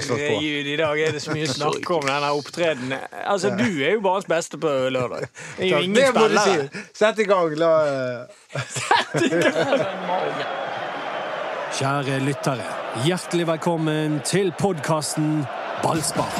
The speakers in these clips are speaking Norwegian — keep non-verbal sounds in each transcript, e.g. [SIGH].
hadde slått på. Herregud, i dag er det så mye [LAUGHS] snakk om denne opptredenen. Altså, du er jo banens beste på lørdag. [LAUGHS] Det er jo ingen det må du spillere. si. Sett i gang. La, gang [LAUGHS] Kjære lyttere, hjertelig velkommen til podkasten Ballspar.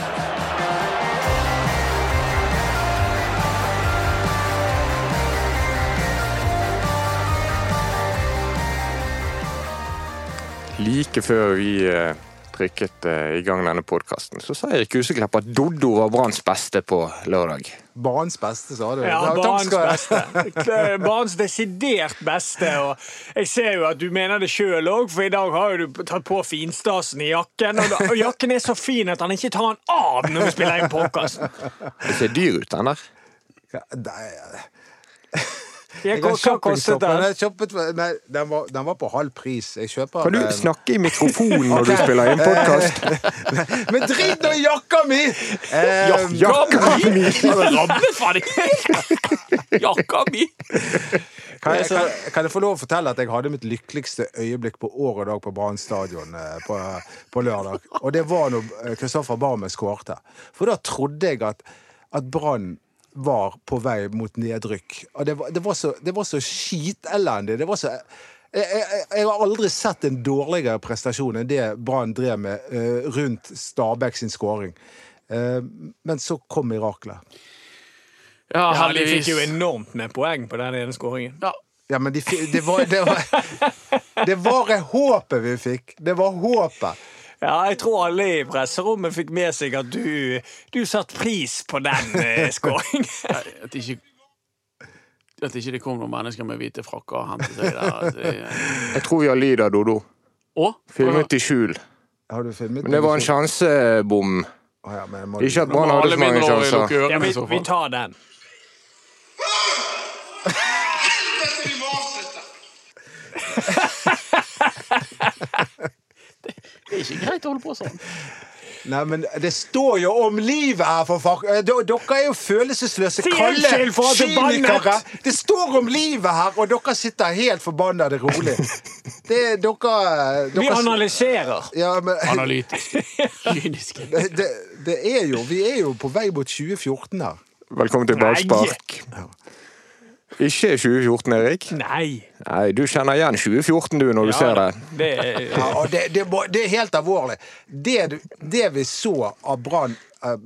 Like før vi eh, trykket eh, i gang denne podkasten, så sa Erik Huseklepp at Doddo var Branns beste på lørdag. banens beste, sa du. Ja, banens beste. Banens desidert beste. Og jeg ser jo at du mener det sjøl òg, for i dag har jo du tatt på finstasen i jakken. Og, da, og jakken er så fin at han ikke tar den av når vi spiller inn podkasten. Det ser dyr ut, den der. Ja, det Hva Jeg har kostet den? Jeg kjøpet, nei, den, var, den var på halv pris. Jeg kjøper Kan du eh, snakke i [LAUGHS] mikrofonen når du spiller inn podkast? [LAUGHS] Men drit nå i jakka mi! [LAUGHS] Eh, Jakka mi! Jakka mi! Kan jeg, kan, kan jeg få lov å fortelle at jeg hadde mitt lykkeligste øyeblikk på år og dag på Brann stadion eh, på, på lørdag? Og det var når eh, Kristoffer Barmen skårte. For da trodde jeg at, at Brann var på vei mot nedrykk. Og det var, det var så, det var så skitelendig. Det var så jeg, jeg, jeg har aldri sett en dårligere prestasjon enn det Brann drev med uh, rundt Stabæk sin skåring. Uh, men så kom miraklet. Ja, Ja, de fikk jo enormt med poeng på den ene skåringen. Ja. Ja, men de, det var Det var, det var [LAUGHS] håpet vi fikk. Det var håpet. Ja, jeg tror alle i presserommet fikk med seg at du, du satte pris på den eh, [LAUGHS] skåringen. At ikke at ikke det kom noen mennesker med hvite frakker og hentet seg der. Det, Jeg tror vi har lyd av Dodo. og, Filmet i skjul. Har du filmet? Men det var en sjansebom. Å, ja, men jeg må- Ikke at Brann hadde Alle så mange mindreårige sjanser. Ja, ørene vi, i så vi fall. tar den. Helvete, vi må avslutte! [LAUGHS] Det er ikke greit å holde på sånn. Nei, men det står jo om livet her, for fuck. Eh, Dere er jo følelsesløse, kalde kynikere. Det står om livet her, og dere sitter helt forbanna det rolig. Det er dere, Vi analyserer. ja, men, Analytisk. Kyniske. [LAUGHS] det, det, det er jo Vi er jo på vei mot 2014 her. Velkommen til ballspark. Ikke 2014, Erik. Nei. Nei, Du kjenner igjen 2014 du når du ser det. det er, Ja, det, det, må- det er helt alvorlig. Det, det vi så av Brann eh,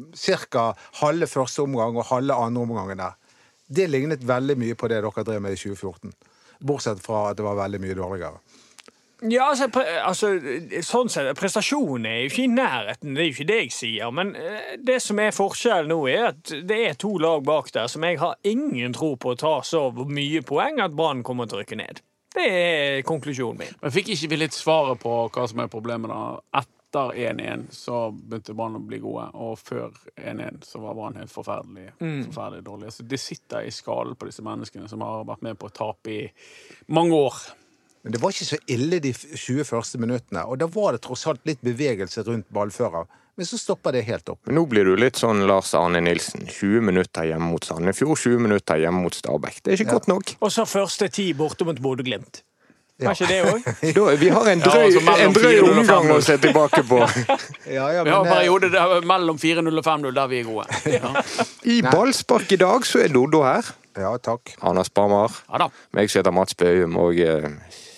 ca. halve første omgang og halve andre omgangen der, det lignet veldig mye på det dere drev med i 2014. Bortsett fra at det var veldig mye dårligere. Ja, altså, pre, altså Sånn sett, prestasjonen er jo ikke i nærheten, det er jo ikke det jeg sier. Men eh, det som er forskjellen nå, er at det er to lag bak der som jeg har ingen tro på å ta så mye poeng at Brann kommer til å rykke ned. Det er konklusjonen min. Men fikk ikke vi litt svaret på hva som er problemet da? Etter 1-1 så begynte Brann å bli gode, og før 1-1 så var Brann helt forferdelig, forferdelig dårlig. Så det sitter i skallen på disse menneskene som har vært med på å tape i mange år. Men det var ikke så ille de 20 første minuttene, og da var det tross alt litt bevegelse rundt ballfører. Men så stopper det helt opp. Nå blir du litt sånn Lars Arne Nilsen. 20 minutter hjemme mot Sandefjord, 20 minutter hjemme mot Stabæk. Det er ikke godt nok. Og så første ti borte mot Bodø-Glimt. Var ikke det òg? [LAUGHS] Vi har en Ja, drøy, altså en drøy omgang å se tilbake på. [LAUGHS] Ja, ja, Vi har en eh, periode der, mellom 4-0 og 5-0 der vi er gode. [LAUGHS] Ja, I ballspark i dag så er Dodo her. Ja, takk. Anders Barmar. ja. Meg som heter Mats Bøhum, og eh,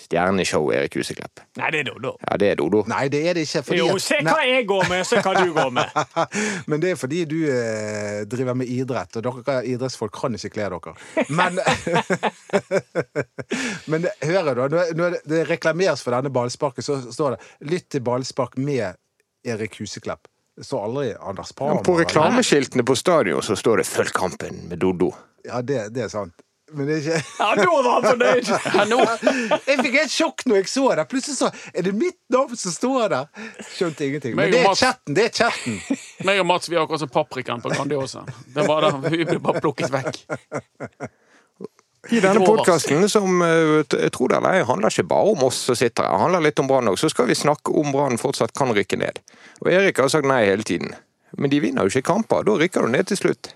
stjerneshow Erik Huseklepp. Nei, det er Dodo. Ja, det er Dodo. Nei, det er det ikke. Fordi Jo, se Nei. hva jeg går med, se hva du går med. [LAUGHS] Men det er fordi du eh, driver med idrett, og dere idrettsfolk kan ikke kle dere. Men [LAUGHS] Men hører du, når, når det reklameres for denne ballsparken, så står det 'Lytt til ballspark med Erik Huseklepp'. Det står aldri Anders Parmer. Ja, på reklameskiltene på stadion så står det 'Følg kampen med Dodo'. Ja, det, det er sant. Men det er ikke Ja, nå var han fornøyd! [LAUGHS] Ja, nå. Jeg fikk helt sjokk når jeg så det. Plutselig så er det mitt navn som står der. Skjønte ingenting. Men det er Mats- chatten. Det er chatten. [LAUGHS] Meg og Mats vi er akkurat som paprikaen på Grandiosa. Det var der, vi ble bare plukket vekk. I denne podkasten, som eh, jeg tror det eller ei, handler ikke bare om oss som sitter her, handler litt om Brann òg, så skal vi snakke om Brann fortsatt kan rykke ned. Og Erik har sagt nei hele tiden. Men de vinner jo ikke kamper. Da rykker du ned til slutt.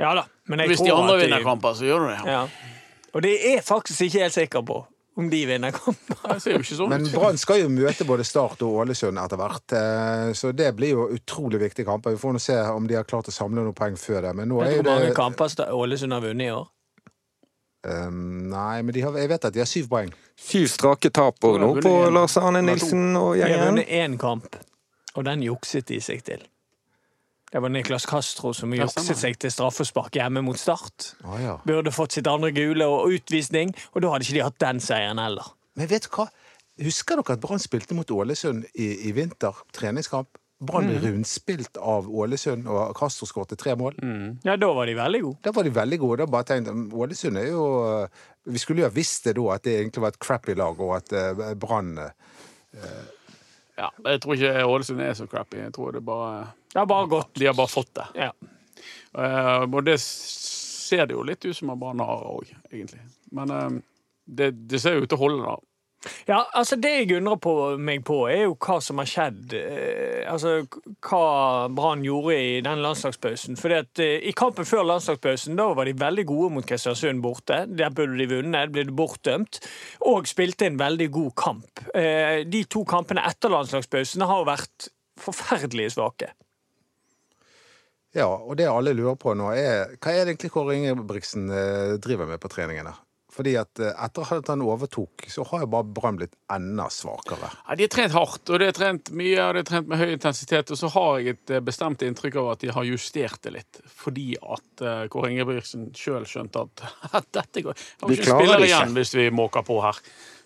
Ja da, Hvis de andre vinner kamper, så gjør du det. Ja. Og det er jeg faktisk ikke helt sikker på. om de vinner kamper. Men. Brann skal jo møte både Start og Ålesund etter hvert, eh, så det blir jo utrolig viktige kamper. Vi får nå se om de har klart å samle noen poeng før det. Men nå Vet du hvor mange det kamper Ålesund har vunnet i år? Um, Nei, men de har, jeg vet at de har syv poeng. Syv strake tap nå på. Lars Arne Nilsen og De har gjengen. vunnet én kamp, og den jukset de seg til. Det var Niklas Castro som jukset seg til straffespark hjemme mot Start. Ah, ja. Burde fått sitt andre gule og utvisning, og da hadde ikke de hatt den seieren heller. Men vet du hva? Husker dere at Brann spilte mot Ålesund i, i vinter? Treningskamp. Brann ble rundspilt av Ålesund, og Castro skåret tre mål. Ja, da var de veldig gode. Da var de veldig gode. Da bare tenkte Ålesund er jo Vi skulle jo ha visst det da, at det egentlig var et crappy lag, og at uh, Brann eh, Ja, jeg tror ikke Ålesund er så crappy. Jeg tror det bare Det er bare godt. De har bare fått det. Ja. Uh, og det ser det jo litt ut som at Brann har òg, egentlig. Men uh, det, det ser jo ut til å holde, da. Ja, altså Det jeg undrer på meg på, er jo hva som har skjedd. Eh, altså Hva Brann gjorde i den landslagspausen. Fordi at eh, I kampen før landslagspausen da var de veldig gode mot Kristiansund borte. Der burde de vunnet, ble de bortdømt. Og spilte en veldig god kamp. Eh, de to kampene etter landslagspausen har vært forferdelig svake. Ja, og det alle lurer på nå, er hva er det egentlig Kåre Ingebrigtsen driver med på treningene? Fordi at eh, etter at han overtok, så har jo bare Brann blitt enda svakere. Ja, de har trent hardt, og de har trent mye, og de har trent med høy intensitet. Og så har jeg et eh, bestemt inntrykk av at de har justert det litt, fordi at uh, Kåre Ingebrigtsen sjøl skjønte at, [LAUGHS] at dette går Det Vi ikke klarer det ikke. igjen hvis vi måker på her.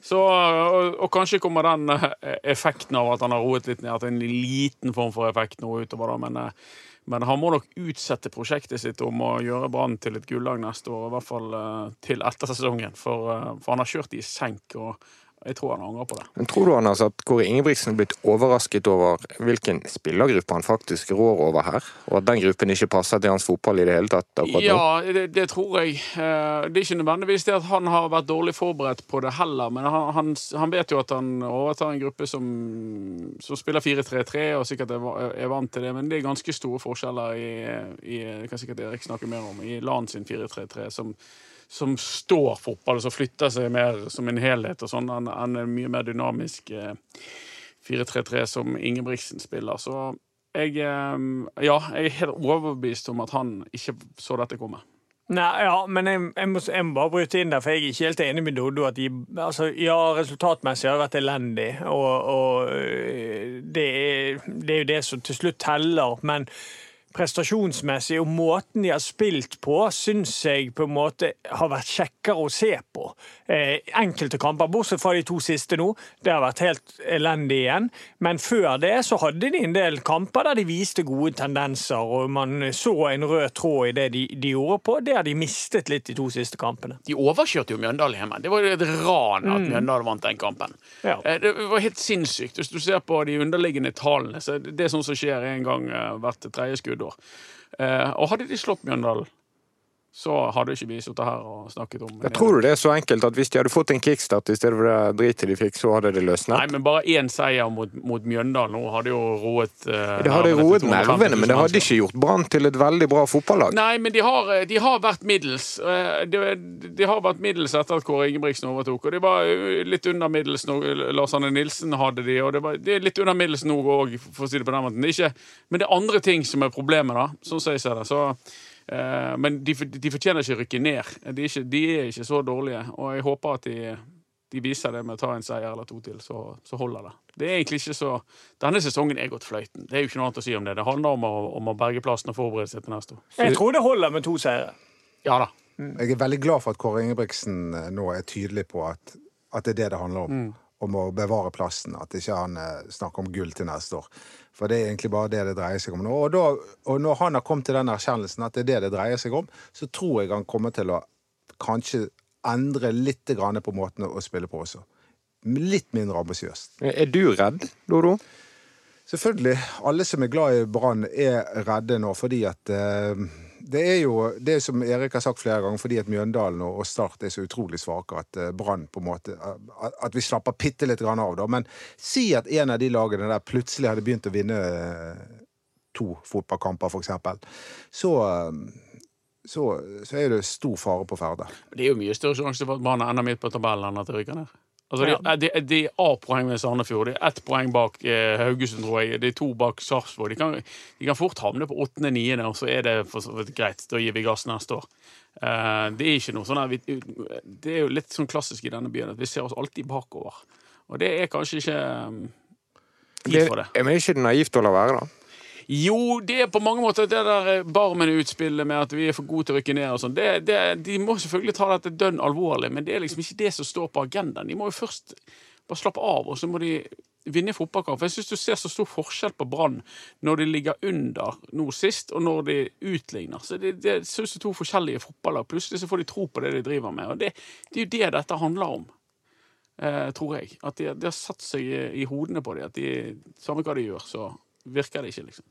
Så, og, og kanskje kommer den eh, effekten av at han har roet litt ned, at det er en liten form for effekt nå utover, da, men eh, men han må nok utsette prosjektet sitt om å gjøre Brann til et gullag neste år. I hvert fall eh, til etter sesongen. For, eh, for han har kjørt i senk, og jeg tror han angrer på det. Men tror du Anders, at Kåre Ingebrigtsen er blitt overrasket over hvilken spillergruppe han faktisk rår over her? Og at den gruppen ikke passer til hans fotball i det hele tatt? Ja, det, det tror jeg. Eh, Det er ikke nødvendigvis det at han har vært dårlig forberedt på det heller, men han, han, han vet jo at han overtar en gruppe som, som spiller 4-3-3, og sikkert er, er vant til det, men det er ganske store forskjeller i, i det kan sikkert Erik snakke mer om, i LAN sin 4-3-3, som, som står fotball, som flytter seg mer som en helhet og sånn, enn en mye mer dynamisk eh, 4-3-3 som Ingebrigtsen spiller. Så jeg, eh, ja, jeg er helt overbevist om at han ikke så dette komme. Nei, ja, men jeg, jeg, må, jeg må bare bryte inn der, for jeg er ikke helt enig med Dodo. at de, altså, Ja, resultatmessig har det vært elendig, og, og øh, det, er, det er jo det som til slutt teller. Men prestasjonsmessig og måten de har spilt på, syns jeg på en måte har vært kjekkere å se på. Eh, enkelte kamper, bortsett fra de to siste nå, det har vært helt elendig igjen. Men før det så hadde de en del kamper der de viste gode tendenser, og man så en rød tråd i det de, de gjorde på. Det har de mistet litt de to siste kampene. De overkjørte jo Mjøndalen hjemme. Det var jo et ran at Mjøndalen vant den kampen. Ja. Eh, Det var helt sinnssykt. Hvis du ser på de underliggende tallene, så er det det sånn som skjer en gang eh, hvert tredje skuddår. Og hadde de slått Mjøndalen, så hadde ikke vi sittet her og snakket om Jeg tror du det er så enkelt at hvis de hadde fått en kickstart i stedet for det dritet de fikk, så hadde det løsnet? Nei, men bare én seier mot, mot Mjøndalen nå hadde jo roet eh, Det hadde roet 250 000 nervene, men det hadde ikke gjort Brann til et veldig bra fotballag. Nei, men de har, de har vært middels. Eh, De, de har vært middels etter at Kåre Ingebrigtsen overtok. Og de var eh, litt under middels nå. Lars Arne Nilsen hadde de, og det, var, det er litt under middels nå òg, for å si det på den måten. Det ikke, men det er andre ting som er problemet, da, sånn som jeg ser det. Så, eh, men de, de fortjener ikke å rykke ned. De er ikke, de er ikke så dårlige, og jeg håper at de de viser det med å ta en seier eller to til, så, så holder det. Det er egentlig ikke så Denne sesongen er gått fløyten. Det er jo ikke noe annet å si om det. Det handler om å, om å berge plassen og forberede seg til neste år. Jeg tror det holder med to seire. Ja da. Jeg er veldig glad for at Kåre Ingebrigtsen eh, nå er tydelig på at, at det er det det handler om. Om å bevare plassen. At ikke han eh, snakker om gull til neste år. For det er egentlig bare det det dreier seg om nå. Og, da, og når han har kommet til den erkjennelsen at det er det det dreier seg om, så tror jeg han kommer til å kanskje endre litt på måten å spille på også. Litt mindre ambisiøst. Er du redd, Dodo? Selvfølgelig. Alle som er glad i Brann, er redde nå fordi at eh, Det er jo det som Erik har sagt flere ganger, fordi at Mjøndalen og Start er så utrolig svake at eh, Brann på en måte at- vi slapper bitte litt av, da. Men si at en av de lagene der plutselig hadde begynt å vinne eh, to fotballkamper, eksempel. Så, eh, så, så er det stor fare på ferde. Det er jo mye større sjanse for at Brann ender midt på tabellen enn at de rykker ned. Altså, de, de, de er A-poeng med Sandefjord. De er ett poeng bak eh, Haugesund, tror jeg. De er to bak Sarpsborg. De, kan- de kan fort havne på åttende-niende, og så er det for greit. Da gir vi gass neste år. Eh, det er ikke noe sånn vi- Det er jo litt sånn klassisk i denne byen at vi ser oss alltid bakover. Og det er kanskje ikke um, tid for det. Men er ikke det naivt å la være, da? Jo, det er på mange måter det der eh, Barmen-utspillet med at vi er for gode til å rykke ned og sånn. Det, det, de må selvfølgelig ta dette dønn alvorlig, men det er liksom ikke det som står på agendaen. De må jo først bare slappe av, og så må de vinne fotballkamp. Jeg syns du ser så stor forskjell på Brann når de ligger under nå sist, og når de utligner. Så det, det synes er to forskjellige fotballag. Plutselig så får de tro på det de driver med. Og det, det er jo det dette handler om. Eh, tror jeg. At de, de har satt seg i, i hodene på dem. At de, samme hva de gjør, så virker det ikke, liksom.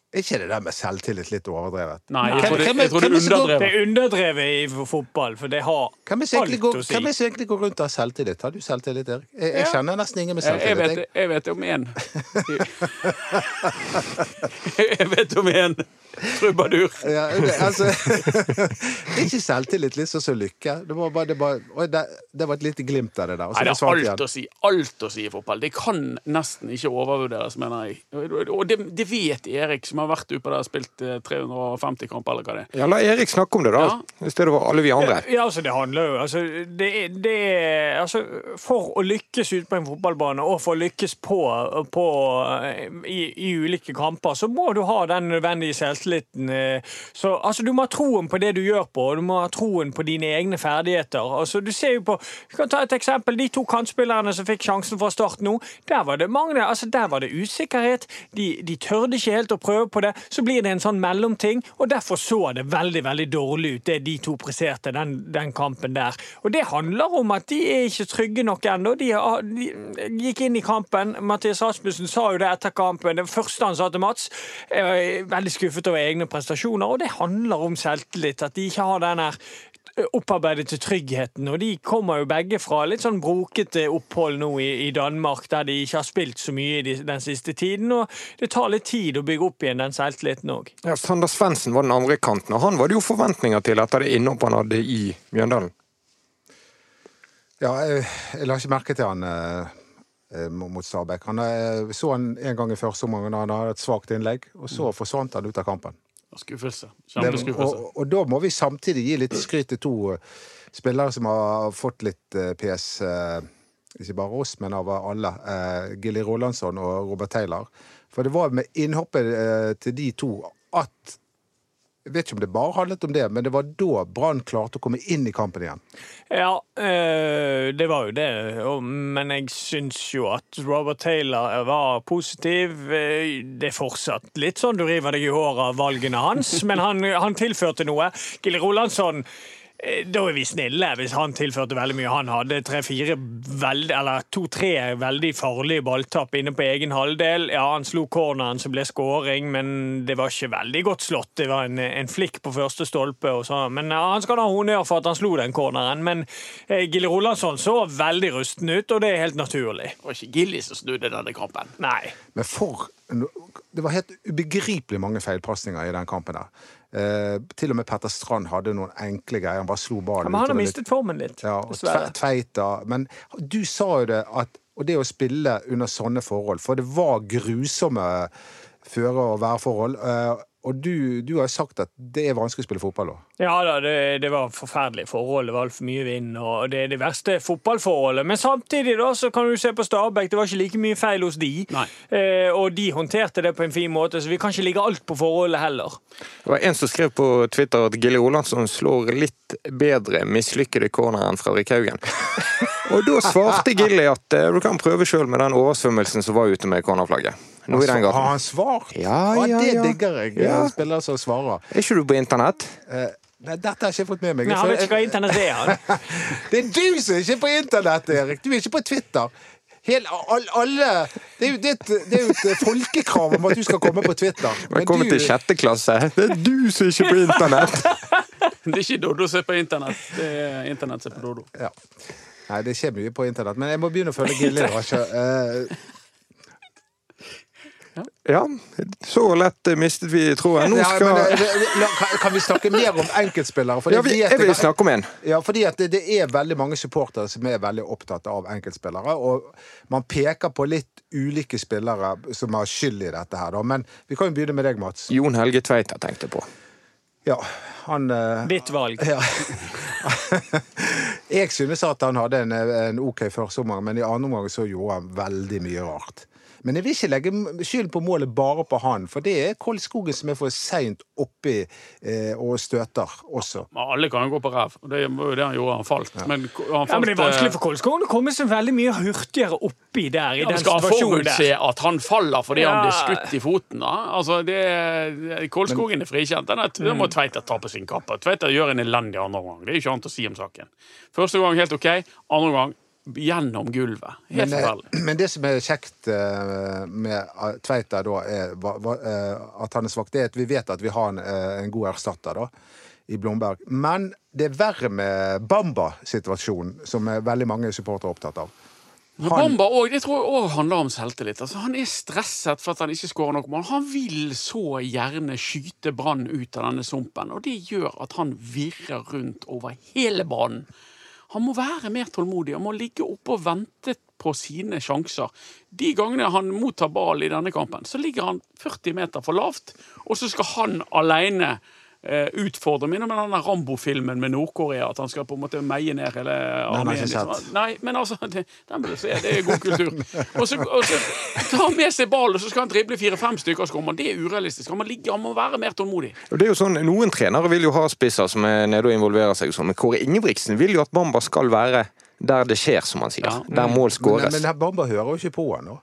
Er ikke det der med selvtillit litt overdrevet? Nei, jeg tror det, Hvem jeg tror det er underdrevet. Det er underdrevet i fotball, for det har alt går, å si. hvem er som egentlig går rundt og har selvtillit? Har du selvtillit, Erik? Jeg, jeg Ja. kjenner nesten ingen med selvtillit. jeg, vet, jeg vet om én. [LAUGHS] [LAUGHS] Jeg vet om én trubadur. Ja, det, altså, [LAUGHS] det er ikke selvtillit litt sånn som lykke. Det var, bare, det, var, oi, det, det var et lite glimt av det der. Nei, det er igjen. alt å si. Alt å si i fotball. Det kan nesten ikke overvurderes, mener jeg. Og det, det vet Erik, som har vært ute der og spilt eh, 350 kamper, eller hva det er. Ja, La Erik snakke om det, da. Ja. I stedet for alle vi andre. Ja, altså det handler jo altså, det, det, altså, For å lykkes ute på en fotballbane, og for å lykkes på, på i, i ulike kamper, så må du ha den nødvendige selvtilliten. eh, Så, altså, du må ha troen på det du gjør på, og du må ha troen på dine egne ferdigheter. Altså, du ser jo på, Vi kan ta et eksempel. De to kantspillerne som fikk sjansen fra start nå, der var det mange, altså der var det usikkerhet. De, de tørde ikke helt å prøve på det. Så blir det en sånn mellomting, og derfor så det veldig veldig dårlig ut, det de to presterte den, den kampen der. Og det handler om at de er ikke trygge nok ennå. De, de gikk inn i kampen. Mathias Rasmussen sa jo det etter kampen. Det første han sa til Mats, er veldig skuffet over egne prestasjoner, og det handler om selvtillit. At de ikke har den her opparbeidete tryggheten. Og de kommer jo begge fra litt sånn brokete opphold nå i, i Danmark, der de ikke har spilt så mye i de, den siste tiden. Og det tar litt tid å bygge opp igjen den selvtilliten òg. Ja, Sander Svendsen var den andre kanten, og han var det jo forventninger til etter det innhoppet han hadde i Mjøndalen. Ja, jeg, jeg la ikke merke til han eh, eh, mot Stabæk. Han eh, så han en gang i første omgang da han hadde et svakt innlegg, og så forsvant han ut av kampen. Skuffelse. Kjempeskuffelse. og, og da må vi samtidig gi litt skryt til to eh, spillere som har fått litt eh, PS. eh, ikke bare oss, men av alle. Gilly Rolandsson og Robert Taylor. For det var med innhoppet til de to at Jeg vet ikke om det bare handlet om det, men det var da Brann klarte å komme inn i kampen igjen. Ja, eh, det var jo det. Men jeg syns jo at Robert Taylor var positiv. Eh, Det er fortsatt litt sånn du river deg i håret av valgene hans, men han, han tilførte noe. Gille Rolandsson da er vi snille hvis han tilførte veldig mye. Han hadde to-tre veldig farlige balltapp inne på egen halvdel. Ja, han slo corneren som ble scoring, men det var ikke veldig godt slått. Det var en, en flikk på første stolpe. Og så. Men ja, han skal ha honnør for at han slo den corneren. Men eh, Gilly Rolandsson så veldig rusten ut, og det er helt naturlig. Det var ikke Gilly som snudde denne kampen. Nei. Men for Det var helt ubegripelig mange feilpasninger i den kampen der. Eh, til og med Petter Strand hadde noen enkle greier. Han bare slo ballen Men han har mistet formen litt, Ja, dessverre. Tveita. Men du sa jo det at Og det å spille under sånne forhold, for det var grusomme føre- og værforhold. eh, Og du, du har sagt at det er vanskelig å spille fotball da. Ja da, det, det var forferdelige forhold. Det var altfor mye vind, og det er det verste fotballforholdet. Men samtidig da, så kan du se på Stabæk, det var ikke like mye feil hos de. Eh, og de håndterte det på en fin måte, så vi kan ikke ligge alt på forholdet heller. Det var en som skrev på Twitter at Gilly Olansson slår litt bedre mislykkede corner enn Fredrik Haugen. [LAUGHS] Og da svarte Gilly at eh, du kan prøve sjøl med den oversvømmelsen som var ute med cornerflagget. Den Har han svart? Ja, ja, ja, det digger jeg. Ja. Spiller som svarer. Er ikke du på internett? Eh, Nei, dette har jeg ikke fått med meg. Nei, han vet ikke hva internett er. han. [LAUGHS] Det er du som er ikke på internett, Erik! Du er ikke på Twitter. Hel, all, alle, det, er jo, det, et- det er jo et folkekrav om at du skal komme på Twitter. Men Velkommen du- til sjette klasse. Det er du som ikke er på internett! [LAUGHS] Det er ikke Doddo som er på internett, det er internett som er på Doddo. Ja. Nei, det skjer mye på internett, men jeg må begynne å følge Gilly. Eh, Ja, så lett eh, mistet vi troen. Nå Ja, men, eh, la- kan- vi snakke mer om enkeltspillere? Fordi Ja, vi- jeg vil snakke om en. Ja, fordi at det, det er veldig mange supportere som er veldig opptatt av enkeltspillere. Og man peker på litt ulike spillere som har skyld i dette her, da. Men vi kan jo begynne med deg, Mats. Jon Helge Tveita tenkte på. Ja, han eh, Ditt valg. ja. [LAUGHS] Jeg synes at han hadde en, en OK førsteomgang, men i andre omgang så gjorde han veldig mye rart. Men jeg vil ikke legge skylden på målet bare på han, for det er Kolskogen som er for seint oppi eh, og støter også. Men Alle kan jo gå på ræv. og Det var jo det han gjorde. Han falt. Men han Ja, men Det er vanskelig for Kolskogen å komme seg veldig mye hurtigere oppi der. i Ja, den skal han Skal forutse at han faller fordi han blir skutt i foten? da? Altså, det, Kolskogen er frikjent. Den, er, Mm. må Tveita ta på sin kappe. Tveita gjør en elendig andre gang. Det er jo ikke annet å si om saken. Første gang helt OK, andre gang gjennom gulvet. Helt Men, eh, men det som er kjekt eh, med eh, Tveita, da, er at han er svak, det er at vi vet at vi har en, en god erstatter da, i Blomberg. Men det er verre med Bamba-situasjonen, som veldig mange supportere er opptatt av. Han... Bamba også, det tror jeg òg handler om selvtillit. Altså, han er stresset for at han ikke skårer nok mål. Han vil så gjerne skyte Brann ut av denne sumpen, og det gjør at han virrer rundt over hele banen. Han må være mer tålmodig, han må ligge oppe og vente på sine sjanser. De gangene han mottar ball i denne kampen, så ligger han 40 meter for lavt, og så skal han alene eh, utfordre Minner med denne Rambo-filmen med Nord-Korea, at han skal på en måte meie ned hele armeen. liksom. Nei, men altså, [LAUGHS] det, den burde du se. Det er god kultur. Og så, og så tar han med seg ballen, og så skal han drible fire-fem stykker, så kommer han. Det er urealistisk. Han må, ligge, han må være mer tålmodig. Det er jo sånn, Noen trenere vil jo ha spisser som er nede og involverer seg, sånn, men Kåre Ingebrigtsen vil jo at Bamba skal være der det skjer, som han sier. Ja. Der mål Men, skåres. men Bamba hører jo ikke på han nå.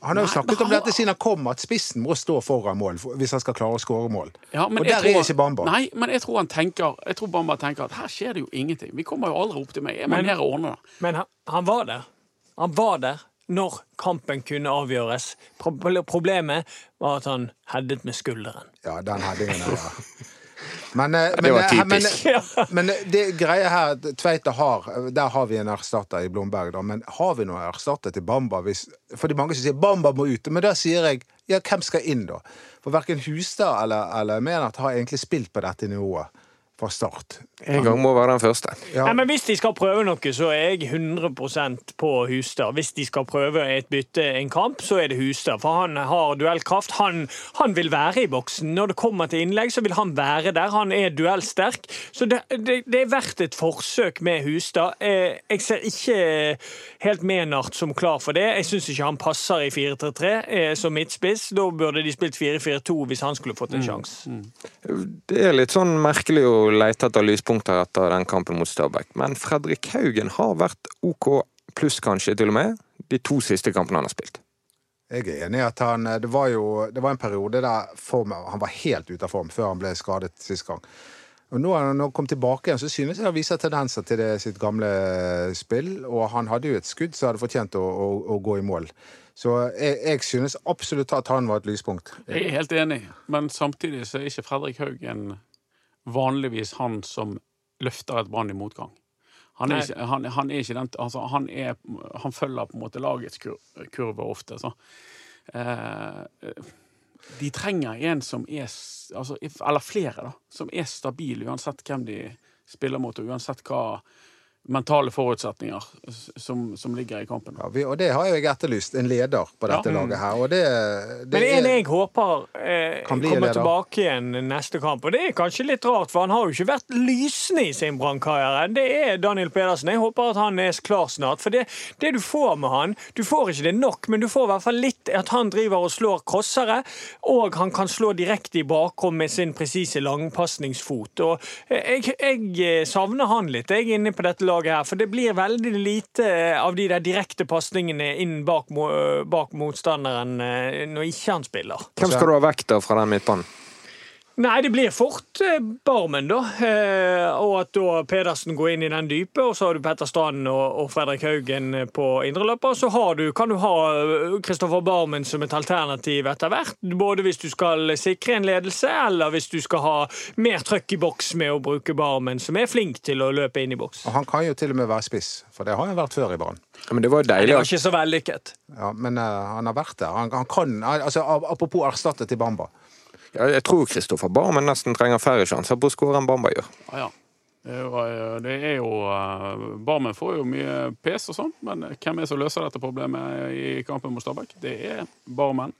Han har jo snakket om dette siden han kom, at spissen må stå foran mål hvis han skal klare å skåre mål. Ja, og der tror er ikke Bamba. Nei, men jeg tror han tenker Jeg tror Bamba tenker at her skjer det jo ingenting. Vi kommer jo aldri opp til meg. Jeg må Men- ned og ordne det. Men han, han var der. Han var der når kampen kunne avgjøres. Problemet var at han headet med skulderen. Ja, den headingen der, ja. Men, men, det var eh, men, men det greia her Tveita har Der har vi en erstatter i Blomberg, da. Men har vi noen erstatter til Bamba? Hvis, for det er mange som sier Bamba må ut. Men da sier jeg ja, hvem skal inn, da? For verken Hustad eller, eller Menert har egentlig spilt på dette nivået fra start. En gang må være den første. Ja. Nei, men Hvis de skal prøve noe, så er jeg 100% på Hustad. Hvis de skal prøve et bytte en kamp, så er det Hustad. For han har duellkraft. Han, han vil være i boksen. Når det kommer til innlegg, så vil han være der. Han er duellsterk. Så det, det, det er verdt et forsøk med Hustad. Eh, Jeg ser ikke helt Menart som klar for det. Jeg syns ikke han passer i 4-3-3 eh, som midtspiss. Da burde de spilt 4-4-2 hvis han skulle fått en sjanse. Det er litt sånn merkelig å lete etter lyspunkter etter den kampen mot Stabæk. Men Fredrik Haugen har vært OK pluss, kanskje, til og med, de to siste kampene han har spilt. Jeg er enig i at han Det var jo det var en periode der form, han var helt ute av form før han ble skadet sist gang. Og nå har han kommet tilbake igjen, så synes jeg han viser tendenser til det, sitt gamle spill. Og han hadde jo et skudd som hadde fortjent å, å, å gå i mål. Så jeg, jeg synes absolutt at han var et lyspunkt. Jeg er helt enig, men samtidig så er ikke Fredrik Haugen vanligvis han som løfter et Brann i motgang. Han er, ikke, han, han er ikke den altså han, er, han følger på en måte lagets kur, kurve ofte. Så. Eh, de trenger en som er altså, Eller flere, da. Som er stabil uansett hvem de spiller mot, og uansett hva mentale forutsetninger som, som ligger i kampen. Ja, vi, og det har jo jeg etterlyst. En leder på dette Ja. laget her. Og det, det Men en er jeg håper eh, kommer leder. tilbake igjen neste kamp, og det er kanskje litt rart, for han har jo ikke vært lysende i sin brannkarriere. Det er Daniel Pedersen. Jeg håper at han er klar snart. For det, det du får med han, du får ikke det nok, men du får i hvert fall litt at han driver og slår crossere, og han kan slå direkte i bakrom med sin presise langpasningsfot. Og jeg, jeg savner han litt, jeg, er inne på dette laget her, for det blir veldig lite av de der direkte pasningene inn bak, bak motstanderen eh, når ikke han spiller. Hvem skal du ha vekk da fra den midtbanen? Nei, det blir fort eh, Barmen, da. Eh, og at da Pedersen går inn i den dype, og så har du Petter Strand og, og Fredrik Haugen på indreløper. Så har du, kan du ha Kristoffer Barmen som et alternativ etter hvert. Både hvis du skal sikre en ledelse, eller hvis du skal ha mer trøkk i boks med å bruke Barmen, som er flink til å løpe inn i boks. Og han kan jo til og med være spiss, for det har han vært før i Brann. Ja, men det var jo Det var ikke så vellykket. Ja, men uh, han har vært der. Han, han kan, altså, apropos erstatte til Bamba. Ja, jeg tror Kristoffer Barmen nesten trenger færre sjanser på å skåre enn Bamba gjør. Ja, ja. Det er jo, eh, eh, Barmen får jo mye pes og sånn, men hvem er det som løser dette problemet i kampen mot Stabæk? Det er Barmen.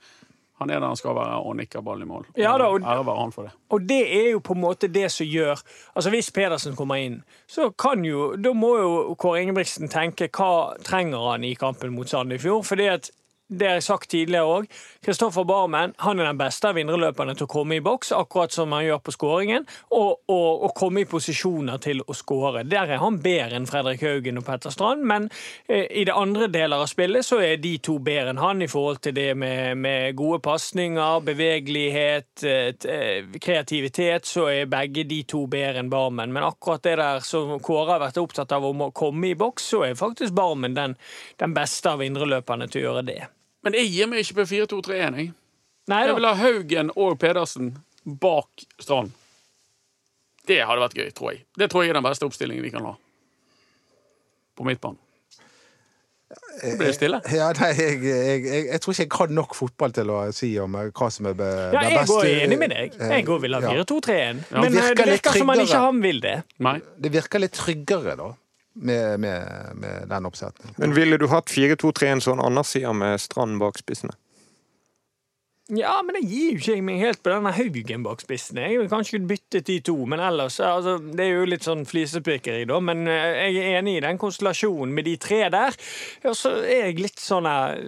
Han er der han skal være og nikker ballen i mål. Ja da, og- Ære være han for det. Og det er jo på en måte det som gjør Altså Hvis Pedersen kommer inn, så kan jo Da må jo Kåre Ingebrigtsen tenke hva trenger han i kampen mot Sandefjord. Fordi at det har jeg sagt tidligere òg. Kristoffer Barmen han er den beste av indreløperne til å komme i boks, akkurat som han gjør på skåringen, og, og, og komme i posisjoner til å skåre. Der er han bedre enn Fredrik Haugen og Petter Strand, men eh, i det andre deler av spillet så er de to bedre enn han i forhold til det med, med gode pasninger, bevegelighet, eh, kreativitet, så er begge de to bedre enn Barmen. Men akkurat det der som Kåre har vært opptatt av om å komme i boks, så er faktisk Barmen den, den beste av indreløperne til å gjøre det. Men jeg gir meg ikke på 4-2-3-1. Jeg. Nei jeg vil ha Haugen og Pedersen bak Strand. Det hadde vært gøy, tror jeg. Det tror jeg er den beste oppstillingen vi kan ha. På midtbanen. Det blir stille. Ja, nei, jeg, jeg, jeg, jeg tror ikke jeg kan nok fotball til å si om eh, hva som er be, Ja, den jeg beste går enig med deg. Jeg går vil ha 4-2-3-1. Ja, Men eh, virker det virker som han ikke han vil det. Nei. Det virker litt tryggere, da, med, med, med den oppsetningen. Men ville du hatt 4-2-3-en sånn Anders sier, med Strand bak spissene? Ja, men det gir jo ikke jeg meg helt på denne Haugen bak spissen. Jeg vil kanskje byttet de to, men ellers altså, Det er jo litt sånn flisespikkeri, da. Men eh, jeg er enig i den konstellasjonen med de tre der. Og så er jeg litt sånn her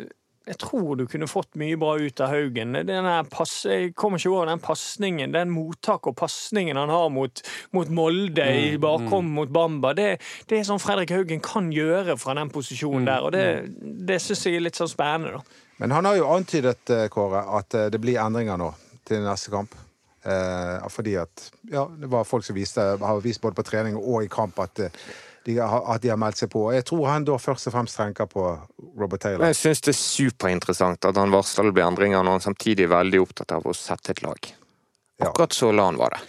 jeg tror du kunne fått mye bra ut av Haugen. Den pass, jeg kommer ikke over den pasningen, den mottak og pasningen han har mot, mot Molde i bakhånd mot Bamba. Det, det er sånn Fredrik Haugen kan gjøre fra den posisjonen der, og det, det syns jeg er litt sånn spennende, da. Men han har jo antydet, eh, Kåre, at eh, det blir endringer nå til neste kamp. Eh, fordi at ja, det var folk som viste, har vist både på trening og i kamp at, eh, de har, at de har meldt seg på. Jeg tror han da først og fremst tenker på Robert Taylor. Jeg syns det er superinteressant at han varsler det blir endringer når han samtidig er veldig opptatt av å sette et lag. Akkurat så la han var det.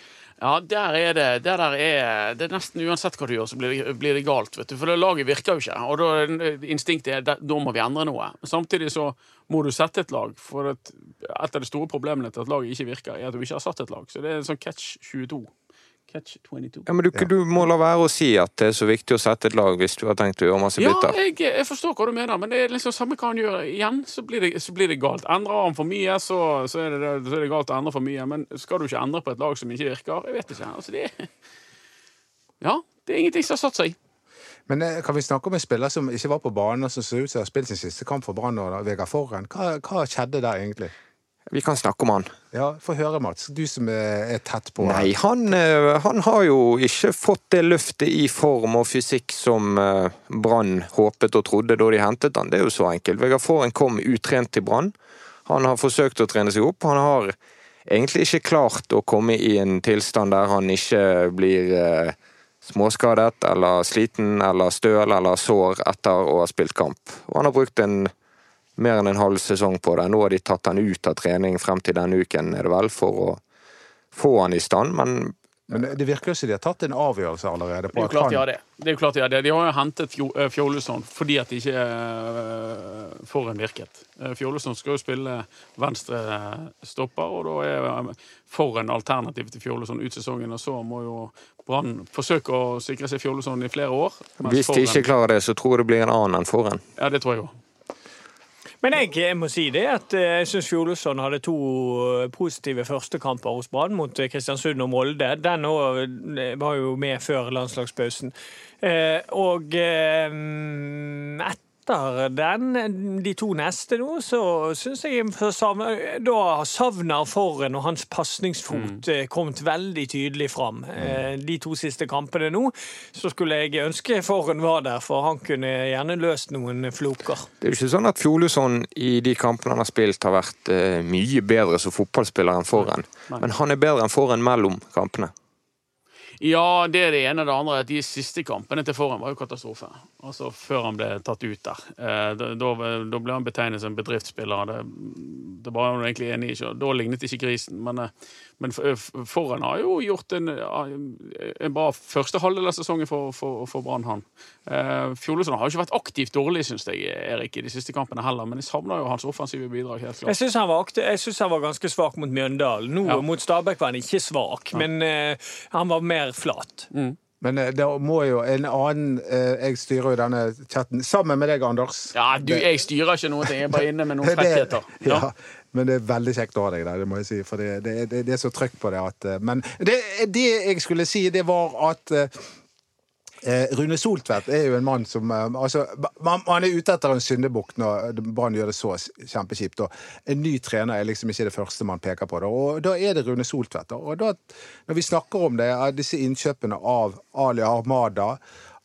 Ja, der er det det der er, det er nesten uansett hva du gjør, så blir det, blir det galt. vet du, For det laget virker jo ikke. Og da er instinktet er da må vi endre noe. Samtidig så må du sette et lag. For et, et av de store problemene til at laget ikke virker, er at du ikke har satt et lag. Så det er en sånn catch 22. Catch 22. Ja, men du, du må la være å si at det er så viktig å sette et lag hvis du har tenkt å gjøre masse Ja, bytter. jeg, jeg forstår hva du mener, men det er liksom samme hva han gjør. Igjen så blir det, så blir det galt. Endrer han for mye, så, så, er det, så er det galt å endre for mye. Men skal du ikke endre på et lag som ikke virker? Jeg vet ikke. Altså, det er Ja, det er ingenting som har satt seg. Men eh, kan vi snakke om en spiller som ikke var på banen, og som ser ut som har spilt sin siste kamp for Brann og Vegard Forren? Hva, hva skjedde der egentlig? Vi kan snakke om han. Ja, Få høre, Mats. Du som er, tett på. Nei, han, eh, han har jo ikke fått det løftet i form og fysikk som eh, Brann håpet og trodde da de hentet han. Det er jo så enkelt. Vegard Forhen kom utrent til Brann. Han har forsøkt å trene seg opp. Han har egentlig ikke klart å komme i en tilstand der han ikke blir eh, småskadet eller sliten eller støl eller sår etter å ha spilt kamp. Og han har brukt en mer enn en halv sesong på det. Nå har de tatt han ut av trening frem til denne uken, er det vel, for å få han i stand, men Men det virker jo som de har tatt en avgjørelse allerede. Det er jo klart de har det. det, er jo klart De har det. De har jo hentet Fjo- eh, fordi at de ikke uh, får en virket. Uh, skal jo spille venstre eh, stopper, og da er uh, for en alternativ til Fjolesson ut sesongen. Og så må jo Brann forsøke å sikre seg Fjolesson i flere år. hvis de ikke klarer det, så tror jeg det blir en annen enn Forhen. Ja, det tror jeg òg. Men jeg jeg, må si det at eh, jeg syns Fjolesson hadde to eh, positive førstekamper hos Brann mot eh, Kristiansund og Molde. Den òg var jo med før landslagspausen. Og eh, etter den, de to neste nå, så syns jeg da savner- Forren og hans pasningsfot mm. kommet veldig tydelig fram. Mm. De to siste kampene nå, så skulle jeg ønske Forren var der, for han kunne gjerne løst noen floker. Det er jo ikke sånn at Fjoluson i de kampene han har spilt, har vært eh, mye bedre som fotballspiller enn foran. Men han er bedre enn foran mellom kampene. Ja, det er det ene. Det andre er at de siste kampene til foran var jo katastrofe. Altså Før han ble tatt ut der. Eh, da, da da ble han betegnet som bedriftsspiller. Det, det var han egentlig enig i. Da lignet ikke grisen. Men, eh, men Foran har jo gjort en, en bra første halvdel av sesongen for, for, for Brann, han. Eh, Fjolesson har jo ikke vært aktivt dårlig, syns jeg, Erik, i de siste kampene heller. Men jeg savner jo hans offensive bidrag. helt Jeg klart. syns han, jeg han var ganske svak mot Mjøndalen. Nå Ja. mot Stabæk var han ikke svak, men uh, han var mer flat. Men da det må jo en annen eh, Jeg styrer jo denne chatten sammen med deg, Anders. Ja, du, jeg styrer ikke noe. Jeg er bare inne med noen [LAUGHS] frekkheter. [LAUGHS] ja. Ja. Men det er veldig kjekt å ha deg der, det må jeg si. For det, det, det, det er så trøkk på det at eh, Men det, det jeg skulle si, det var at eh, Eh, Rune Soltvedt er jo en mann som eh, altså, man, man er ute etter en syndebukk når Brann gjør det så kjempekjipt. Og en ny trener er liksom ikke det første man peker på. Da. Og da er det Rune Soltvedt. Og da, når vi snakker om det, disse innkjøpene av Ali Armada,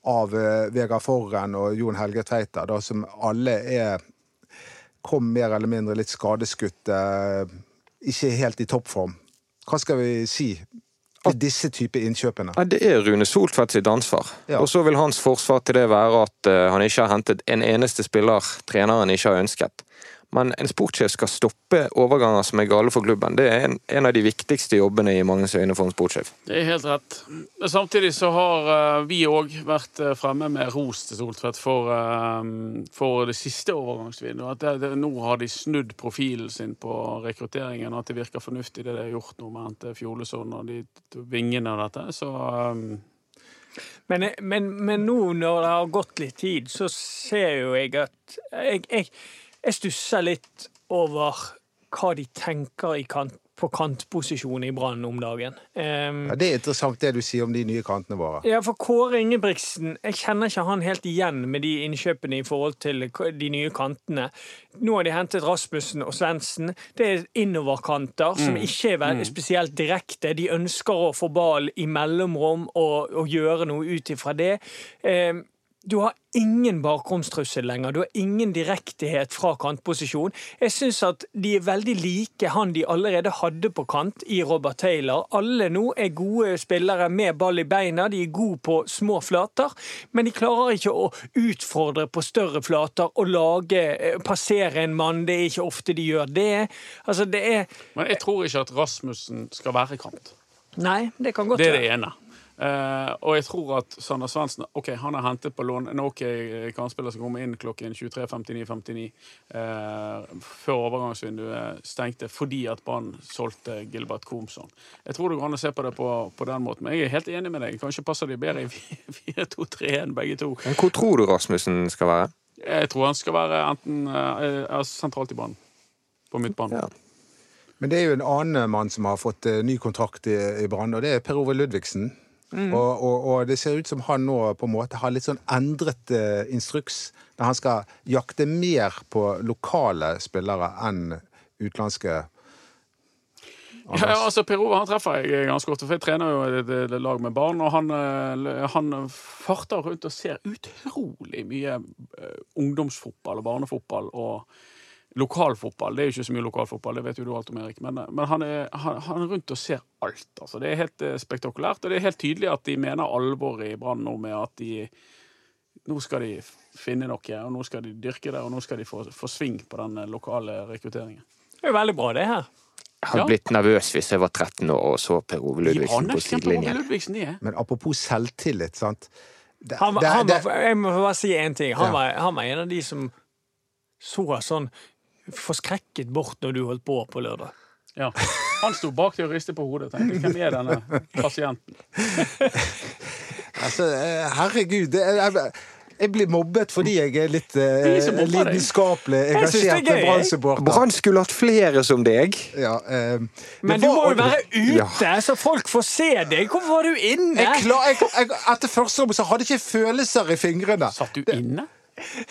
av eh, Vegard Forren og Jon Helge Tveita, da, som alle er kom mer eller mindre litt skadeskutt, eh, ikke helt i toppform. Hva skal vi si til disse type innkjøpene? Nei, Det er Rune Soltvedt sitt ansvar. Ja. Og så vil hans forsvar til det være at eh, han ikke har hentet en eneste spiller treneren ikke har ønsket. Men en sportssjef skal stoppe overganger som er gale for klubben. Det er en, en av de viktigste jobbene i manges øyne for en sportssjef. Det er helt rett. Men Samtidig så har eh, vi òg vært eh, fremme med ros til Soltvedt for, eh, for det siste overgangsvinduet. At det, det, nå har de snudd profilen sin på rekrutteringen, og at det virker fornuftig det de har gjort nå med å hente Fjolesson og de vingene av dette. Så Men, men, men nå når det har gått litt tid, så ser jo jeg at Jeg, jeg, jeg stusser litt over hva de tenker i kant, på kantposisjon i Brann om dagen. Um, Ja, det er interessant det du sier om de nye kantene våre. Ja, for Kåre Ingebrigtsen Jeg kjenner ikke han helt igjen med de innkjøpene i forhold til de nye kantene. Nå har de hentet Rasmussen og Svendsen. Det er innoverkanter som ikke er veldig spesielt direkte. De ønsker å få ball i mellomrom og, og gjøre noe ut ifra det. Eh, du har ingen bakromstrussel lenger. Du har ingen direktehet fra kantposisjon. Jeg syns at de er veldig like han de allerede hadde på kant i Robert Taylor. Alle nå er gode spillere med ball i beina. De er gode på små flater, men de klarer ikke å utfordre på større flater og lage, eh, passere en mann. Det er ikke ofte de gjør det. Altså, det er Men jeg tror ikke at Rasmussen skal være kant. Nei, det kan godt Det er det ene. Eh, og jeg tror at Sander Svendsen Ok, han er hentet på lån. En OK kantspiller som kommer inn klokken 23.59.59 uh, før overgangsvinduet stengte fordi at Brann solgte Gilbert Komson. Jeg tror det går an å se på det på, på den måten. Men jeg er helt enig med deg. Kanskje passer de bedre i [LAUGHS] 4-2-3-1, begge to. Men hvor tror du Rasmussen skal være? Jeg tror han skal være enten uh, sentralt i banen. På midtbanen. Ja. Men det er jo en annen mann som har fått eh, ny kontrakt i, i Brann, og det er Per Ove Ludvigsen. Og, og, og det ser ut som han nå på en måte har litt sånn endret uh, instruks, der han skal jakte mer på lokale spillere enn utenlandske. Ja, ja, altså Per Ove han treffer jeg ganske ofte, for jeg trener jo et, et lag med barn. Og han, eh, han farter rundt og ser utrolig mye eh, ungdomsfotball og barnefotball og lokalfotball. Det er jo ikke så mye lokalfotball, det vet jo du alt om, Erik. Men, men han, er, han, han er rundt og ser alt. Altså. Det er helt eh, spektakulært. Og det er helt tydelig at de mener alvor i Brann nå med at de nå skal de finne noe, og nå skal de dyrke det, og nå skal de få, få sving på den eh, lokale rekrutteringen. Det er jo veldig bra, det her. Jeg hadde Ja. blitt nervøs hvis jeg var 13 år og så Per Ove Ludvigsen på sidelinjen. Er. Men apropos selvtillit, sant. Det, Han, det- han det- jeg må bare si én ting. Han, Ja. var, han var en av de som så sånn forskrekket bort når du holdt på på lørdag. Ja. Han sto bak deg og ristet på hodet. Tenkte, Hvem er denne pasienten? [LAUGHS] Altså, eh, herregud. Det, er- jeg, blir mobbet fordi jeg er litt eh, lidenskapelig det er engasjert. Brann-supporter. Brann skulle hatt flere som deg. Ja, eh, Men det du må jo være ute, så folk får se deg. Hvorfor var du inne? jeg klar, jeg, jeg, Etter første rom så hadde jeg ikke følelser i fingrene. Satt du inne?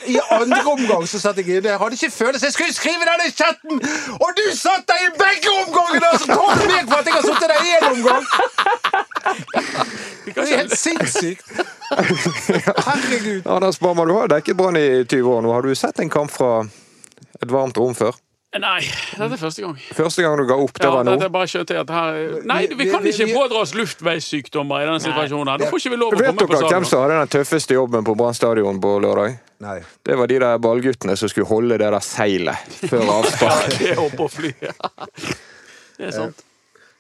I andre omgang så satt jeg inne. Jeg hadde ikke følelse. Jeg skulle skrive denne chatten! Og du satt der i begge omgangene! Og så tar du meg for at jeg har sittet der i én omgang! Det er helt sinnssykt. [LAUGHS] Herregud. Anders Barmer, du har dekket Brann i 20 år nå. Har du sett en kamp fra et varmt rom før? Nei, dette er første gang. Første gang du ga opp, det Ja, var nå. dette er bare skjønt at her Nei, vi kan vi- ikke vi- pådra oss luftveissykdommer i denne situasjonen. her. Da får ikke vi lov å komme på dere hvem som hadde den tøffeste jobben på Brann stadion på lørdag? Nei. Det var de der ballguttene som skulle holde det der seilet før avspark. [LAUGHS] Det er oppe å fly. [LAUGHS] Det er sant.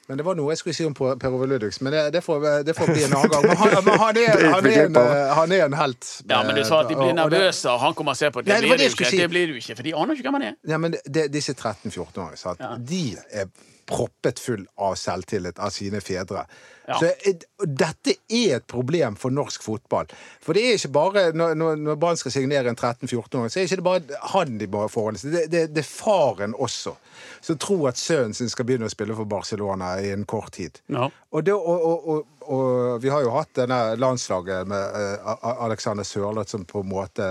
Men det var noe jeg skulle si om Per Per Ove Ludvigsen, men det, det, får, det får bli en annen gang. Men han, men han, er, [LAUGHS] han, er, en, eh, han er en helt. Ja, men du sa at de blir nervøse, og han kommer og ser på. Det Nei, det blir det skulle ikke. si. Det blir du ikke, for de aner ikke hvem han er. Ja, men det, disse 13-14-åringene, ja. de er proppet full av selvtillit av sine fedre. Ja. Så dette er et problem for norsk fotball. For det er ikke bare når, når, Brann skal signere en 13-14-åring, så er det ikke bare han de må forholde seg til. Det, det, det er faren også. Som tror at sønnen sin skal begynne å spille for Barcelona i en kort tid. Ja. Og, det, og, og, og, og vi har jo hatt denne landslaget med eh, Alexander Sørloth som på en måte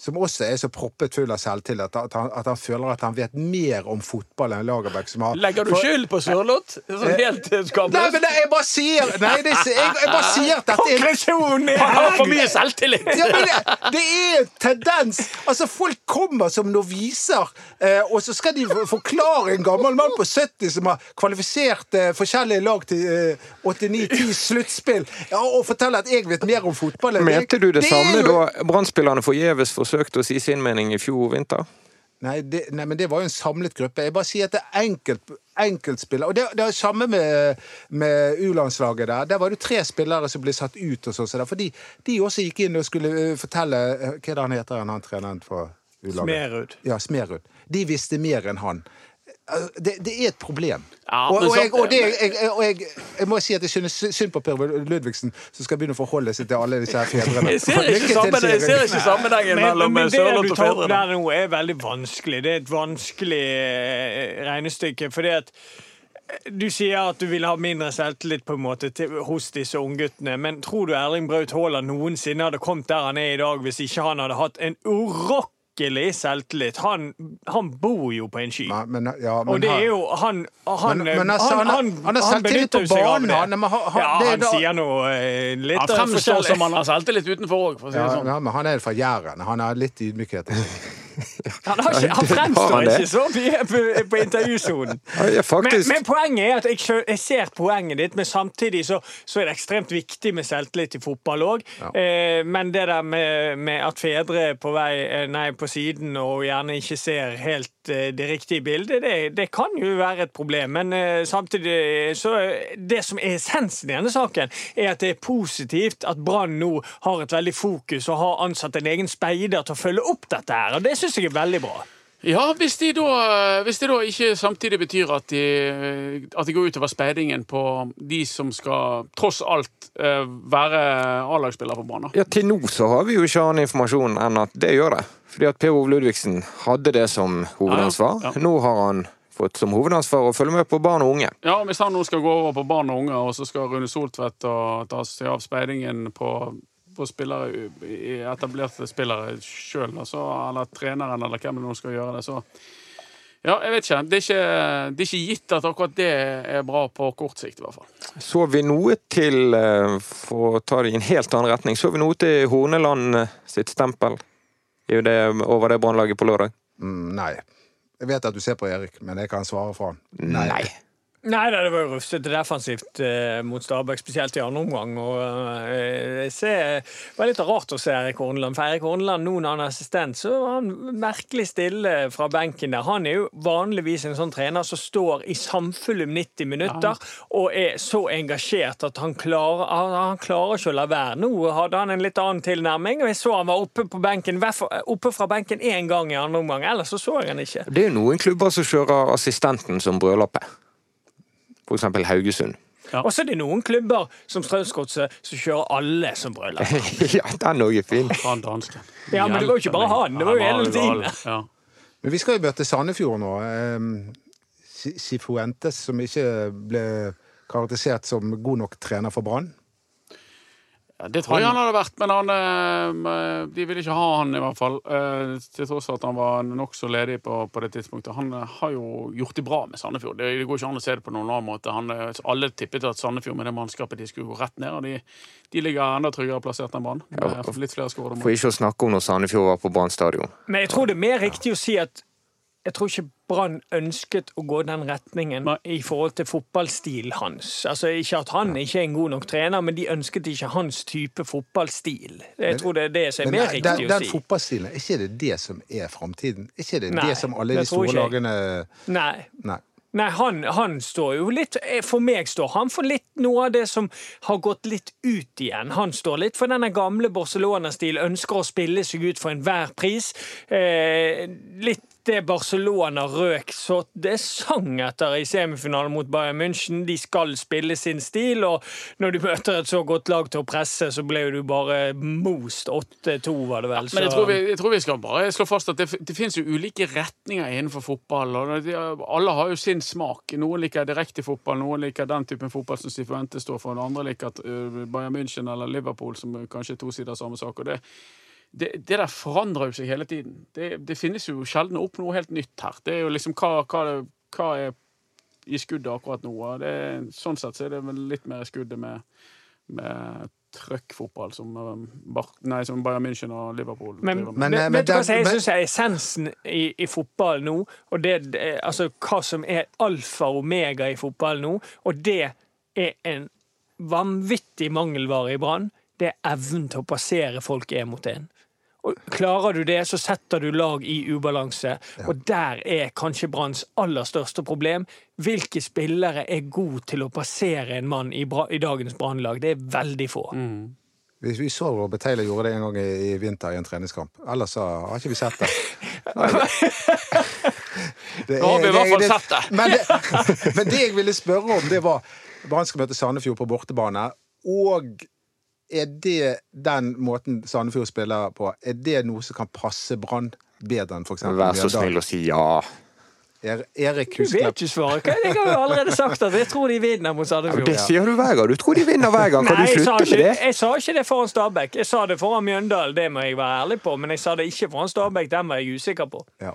som også er så proppet full av selvtillit at han, at han føler at han vet mer om fotball enn Lagerbäck. som har... Legger du For- skyld på Sørloth? Sånn helt skamløst? Nei, men det, jeg bare sier Nei, det, jeg, jeg bare sier at dette er Han har for mye selvtillit! ja, men det, det er en tendens. Altså, Folk kommer som noviser, eh, og så skal de forklare en gammel mann på 70 som har kvalifisert eh, forskjellige lag til eh, 89-10 sluttspill, ja, og fortelle at jeg vet mer om fotball. enn Mente du det, det samme jo- da Brann-spillerne forgjeves forsøkte å si sin mening i fjor vinter? Nei, det, nei, men det var jo en samlet gruppe. Jeg bare sier at det er enkelt, enkeltspillere. Og det, det er det samme med, med U-landslaget der. Der var det tre spillere som ble satt ut. og sånn, så fordi de også gikk inn og skulle eh, fortelle eh, Hva er det han heter, han treneren for U-laget? Smerud. Ja, Smerud. De visste mer enn han. Altså, Det, det er et problem. Ja, og, og, jeg, og, det, jeg, jeg, og jeg, jeg må si at jeg synes synd på Per Ludvigsen, som skal begynne å forholde seg til alle disse her fedrene. Jeg ser ikke, sammen, ser ikke sammenhengen Men, mellom fedrene. det du tar opp der nå, er veldig vanskelig. Det er et vanskelig eh, regnestykke. fordi at eh, du sier at du vil ha mindre selvtillit på en måte til, hos disse ungguttene, men tror du Erling Braut Haaland noensinne hadde kommet der han er i dag, hvis ikke han hadde hatt en urokkelig selvtillit? Han, han bor jo på en sky. Nei, men, ja, men Og det er jo Han, han, Men- men altså, han- han har selvtillit benytter på jo seg av banen, det. han, men han- han- ja, det han da- sier noe eh, litt Han av fremstår forskjellig. som han har selvtillit utenfor òg, for å si det ja, sånn. ja, men han er fra Jæren. Han har litt ydmykhet. [LAUGHS] Han, har ikke, han fremstår han ikke så mye på, på intervjusonen. [LAUGHS] Ja, Men, men poenget er at jeg, jeg ser poenget ditt, men samtidig så, så er det ekstremt viktig med selvtillit i fotball òg. Eh, men det der med, med at fedre er på vei eh, nei, på siden og gjerne ikke ser helt det riktige bildet, det, det kan jo være et problem. Men eh, samtidig så Det som er essensen i denne saken, er at det er positivt at Brann nå har et veldig fokus og har ansatt en egen speider til å følge opp dette her. Og det syns jeg er veldig bra. Ja, hvis, de da, hvis det da ikke samtidig betyr at de, at de går utover speidingen på de som skal tross alt eh, være A-lagsspiller på banen. Ja, Til nå så har vi jo ikke annen informasjon enn at det gjør det. Fordi at Per Ove Ludvigsen hadde det som hovedansvar. Ja, ja. Nå har han fått som hovedansvar å følge med på barn og unge. Ja, Hvis han nå skal gå over på barn og unge, og så skal Rune Soltvedt ta seg av speidingen på, på spillere, etablerte spillere sjøl, eller treneren, eller hvem det nå skal gjøre det, så Ja, jeg vet ikke. Det er ikke, det er ikke gitt at akkurat det er bra på kort sikt, i hvert fall. Så vi noe til, eh, for å ta det i en helt annen retning, så vi noe til Horneland eh, sitt stempel det, over det brannlaget på lørdag? Mm, nei. Jeg vet at du ser på Erik, men jeg kan svare for han. Nei. Nei, det var jo rufsete defensivt eh, mot Stabæk, spesielt i andre omgang. Og, eh, ser, det var litt rart å se Erik Horneland. For Erik Horneland, nå når han er assistent, så var han merkelig stille fra benken der. Han er jo vanligvis en sånn trener som står i samfulle 90 minutter og er så engasjert at han klarer, han, han klarer ikke å la være. Nå hadde han en litt annen tilnærming, og jeg så han var oppe på benken, fall oppe fra benken én gang i andre omgang. Ellers så så jeg han ikke. Det er jo noen klubber som kjører assistenten som brødlappe. For eksempel Haugesund. Og så er det noen klubber som Strømsgodset som kjører alle som brøler. [LAUGHS] ja, den òg er fin. Ja, men det var jo ikke bare han, det var jo hele teamet. Ja. Men vi skal jo møte Sandefjord nå. Um, Sifuentes, som ikke ble karakterisert som god nok trener for Brann. Det tror jeg han hadde vært, men han, eh, de ville ikke ha han i hvert fall. eh, Til tross for at han var nokså ledig på, på det tidspunktet. Han eh, har jo gjort det bra med Sandefjord. Det, det går ikke an å se det på noen annen måte. Han, eh, alle tippet at Sandefjord med det mannskapet de skulle gå rett ned, og de, de ligger enda tryggere plassert enn Brann. skårede For ikke å snakke om når Sandefjord var på Brann stadion. Men jeg tror det er mer riktig å si at jeg tror ikke Brann ønsket å gå den retningen Nei. i forhold til fotballstilen hans. Altså Ikke at han ikke er en god nok trener, men de ønsket ikke hans type fotballstil. Jeg tror det er det som er mer mer den, riktig å den si. fotballstilen, er ikke det det som er framtiden? Er ikke det Nei, det som alle de store lagene Nei. Nei. Nei, han, han står jo litt For meg står han for litt noe av det som har gått litt ut igjen. Han står litt for denne gamle Barcelona-stil, ønsker å spille seg ut for enhver pris. Eh, litt det Barcelona røk så det sang etter i semifinalen mot Bayern München. De skal spille sin stil, og når du møter et så godt lag til å presse, så ble du bare most 8-2, var det vel. Men jeg tror, vi, jeg tror vi skal bare slå fast at det, det finnes jo ulike retninger innenfor fotball. og de, Alle har jo sin smak. Noen liker direkte fotball, noen liker den typen fotball som Cifuentes står for, og andre liker at uh, Bayern München eller Liverpool, som kanskje er to sider av samme sak. og det det, det der forandrer jo seg hele tiden. Det, det finnes jo sjelden opp noe helt nytt her. Det er jo liksom hva, hva, hva er i skuddet akkurat nå. Det, sånn sett så er det vel litt mer i skuddet med, med trøkkfotball som, um, nei, som Bayern München og Liverpool Men, driver med. Men, men, eh, men som jeg syns er essensen i, i fotball nå? Og det, det, altså hva som er alfa og omega i fotball nå, og det er en vanvittig mangelvare i Brann, det er evnen til å passere folk én mot én. Og Klarer du det, så setter du lag i ubalanse. Og der er kanskje Branns aller største problem. Hvilke spillere er gode til å passere en mann i, bra, i dagens Brannlag? Det er veldig få. Vi, vi så Robert Taylor gjorde det en gang i, i vinter i en treningskamp. Ellers så har ikke vi sett det. [LAUGHS] det Nå har vi i hvert fall sett det. Men det, [LAUGHS] men det jeg ville spørre om, det var Brann skal møte Sandefjord på bortebane. Og er det den måten Sandefjord spiller på, er det noe som kan passe Brann bedre enn f.eks. Vær så snill å si ja. Er, Erik Du vet ikke svaret. Jeg har jo allerede sagt at jeg tror de vinner mot Sandefjord. Det sier du hver gang. Du tror de vinner hver gang. Kan Nei, du slutte ikke, med det? jeg sa ikke det foran Stabæk. Jeg sa det foran Mjøndalen, det må jeg være ærlig på. Men jeg sa det ikke foran Stabæk, den var jeg usikker på. Ja.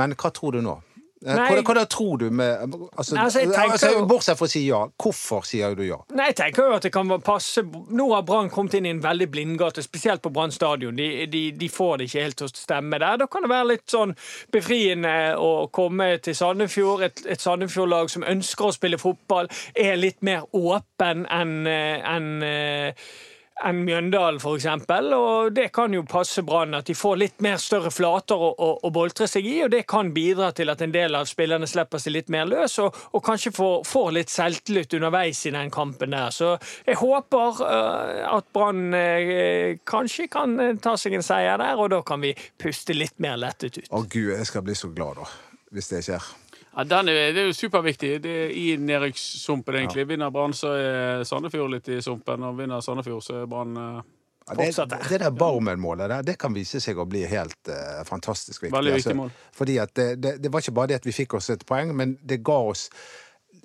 Men hva tror du nå? Eh. Hva, hva da tror du med altså, Altså, tenker altså, Bortsett fra å si ja. Hvorfor sier du ja? Nei, jeg tenker jo at det kan passe Nå har Brann kommet inn i en veldig blindgate, spesielt på Brann stadion. De, de, de får det ikke helt til å stemme der. Da kan det være litt sånn befriende å komme til Sandefjord, et, et Sandefjord-lag som ønsker å spille fotball, er litt mer åpen enn en, enn, eh, enn Mjøndalen, eksempel. Og det kan jo passe Brann at de får litt mer større flater å, å, å boltre seg i, og det kan bidra til at en del av spillerne slipper seg litt mer løs, og, og kanskje får, får litt selvtillit underveis i den kampen der. Så jeg håper uh, at Brann uh, kanskje kan øh, ta seg en seier der, og da kan vi puste litt mer lettet ut. Å gud, jeg skal bli så glad da, hvis det skjer. Ja, den er, det er jo superviktig. Det er I nedrykkssumpen, egentlig. Vinner Brann, så er Sandefjord litt i sumpen. Og vinner Sandefjord, så er Brann eh, Ja, det, det der Barmen-målet der, det kan vise seg å bli helt uh, fantastisk viktig. Veldig viktig mål. Fordi at det, det, det var ikke bare det at vi fikk oss et poeng, men det ga oss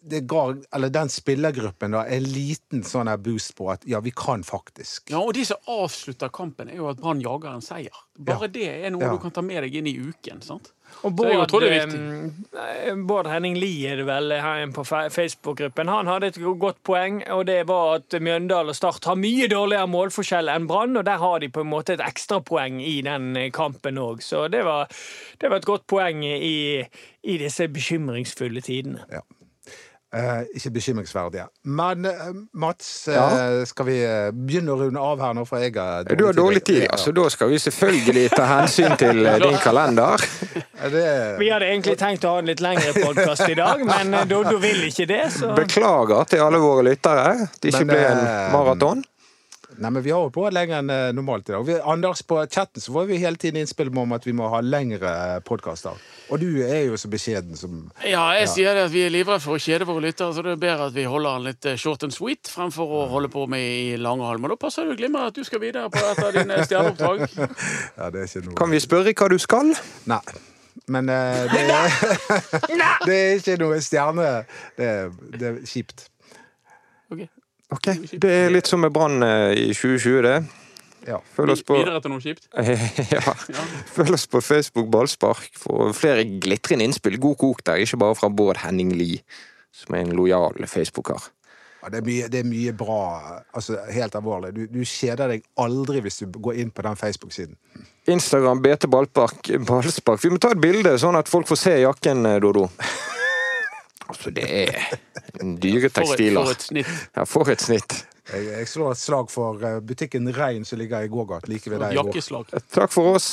det ga, eller Den spillergruppen da, en liten sånn boost på at ja, vi kan faktisk. Ja, og de som avslutter kampen, er jo at Brann jager en seier. Bare det er noe Ja. du kan ta med deg inn i uken. sant? Og Bård, eh, Bård Henning Lie er det vel her på Facebook-gruppen. Han hadde et godt poeng, og det var at Mjøndalen og Start har mye dårligere målforskjell enn Brann, og der har de på en måte et ekstrapoeng i den eh, kampen òg. Så det var, det var et godt poeng i, i disse bekymringsfulle tidene. Ja. Eh, ikke bekymringsverdige. Men eh, Mats, eh, Ja? skal vi eh, begynne å runde av her nå? For jeg har Du har dårlig tid, ja, så da skal vi selvfølgelig ta hensyn til eh, din kalender. Det, Vi hadde egentlig tenkt å ha en litt lengre podkast i dag, men du, Doddo vil ikke det, så Beklager til alle våre lyttere. Det ikke Men, ble en eh, maraton. Nei, men Vi har jo på lenger enn eh, normalt i dag. Vi, Anders, på chatten så får vi hele tiden innspill om at vi må ha lengre podkaster. Og du er jo så beskjeden som Ja, jeg sier det at vi er livredde for å kjede våre lyttere, så det er bedre at vi holder den litt eh, short and sweet fremfor å holde på med i lange halm. Og da passer det jo glimrende at du skal videre på et av dine [LAUGHS] stjerneoppdrag. Ja, det er ikke noe Kan vi spørre hva du skal? Nei. Men uh, [LAUGHS] det, er, [LAUGHS] det er ikke noe stjerne. Det er, det er kjipt. Ok. Ok, Det er litt som med Brann eh, i 2020, det. Ja. Følg oss på Videre til noe kjipt. [LAUGHS] ja. Følg oss på Facebook Ballspark for flere glitrende innspill. God kok der, ikke bare fra Bård Henning Lie, som er en lojal Facebook-kar. Ja, det, er mye, det er mye bra. Altså, helt alvorlig. Du, du kjeder deg aldri hvis du går inn på den Facebook-siden. Instagram BT Ballpark, Ballspark. Vi må ta et bilde, sånn at folk får se jakken, eh, Dodo. [LAUGHS] Altså, det er dyre For et, for et snitt. Ja, for et snitt. Jeg, jeg slår et slag for eh, butikken Rein som ligger i gågat like ved deg. Jakkeslag. Takk for oss.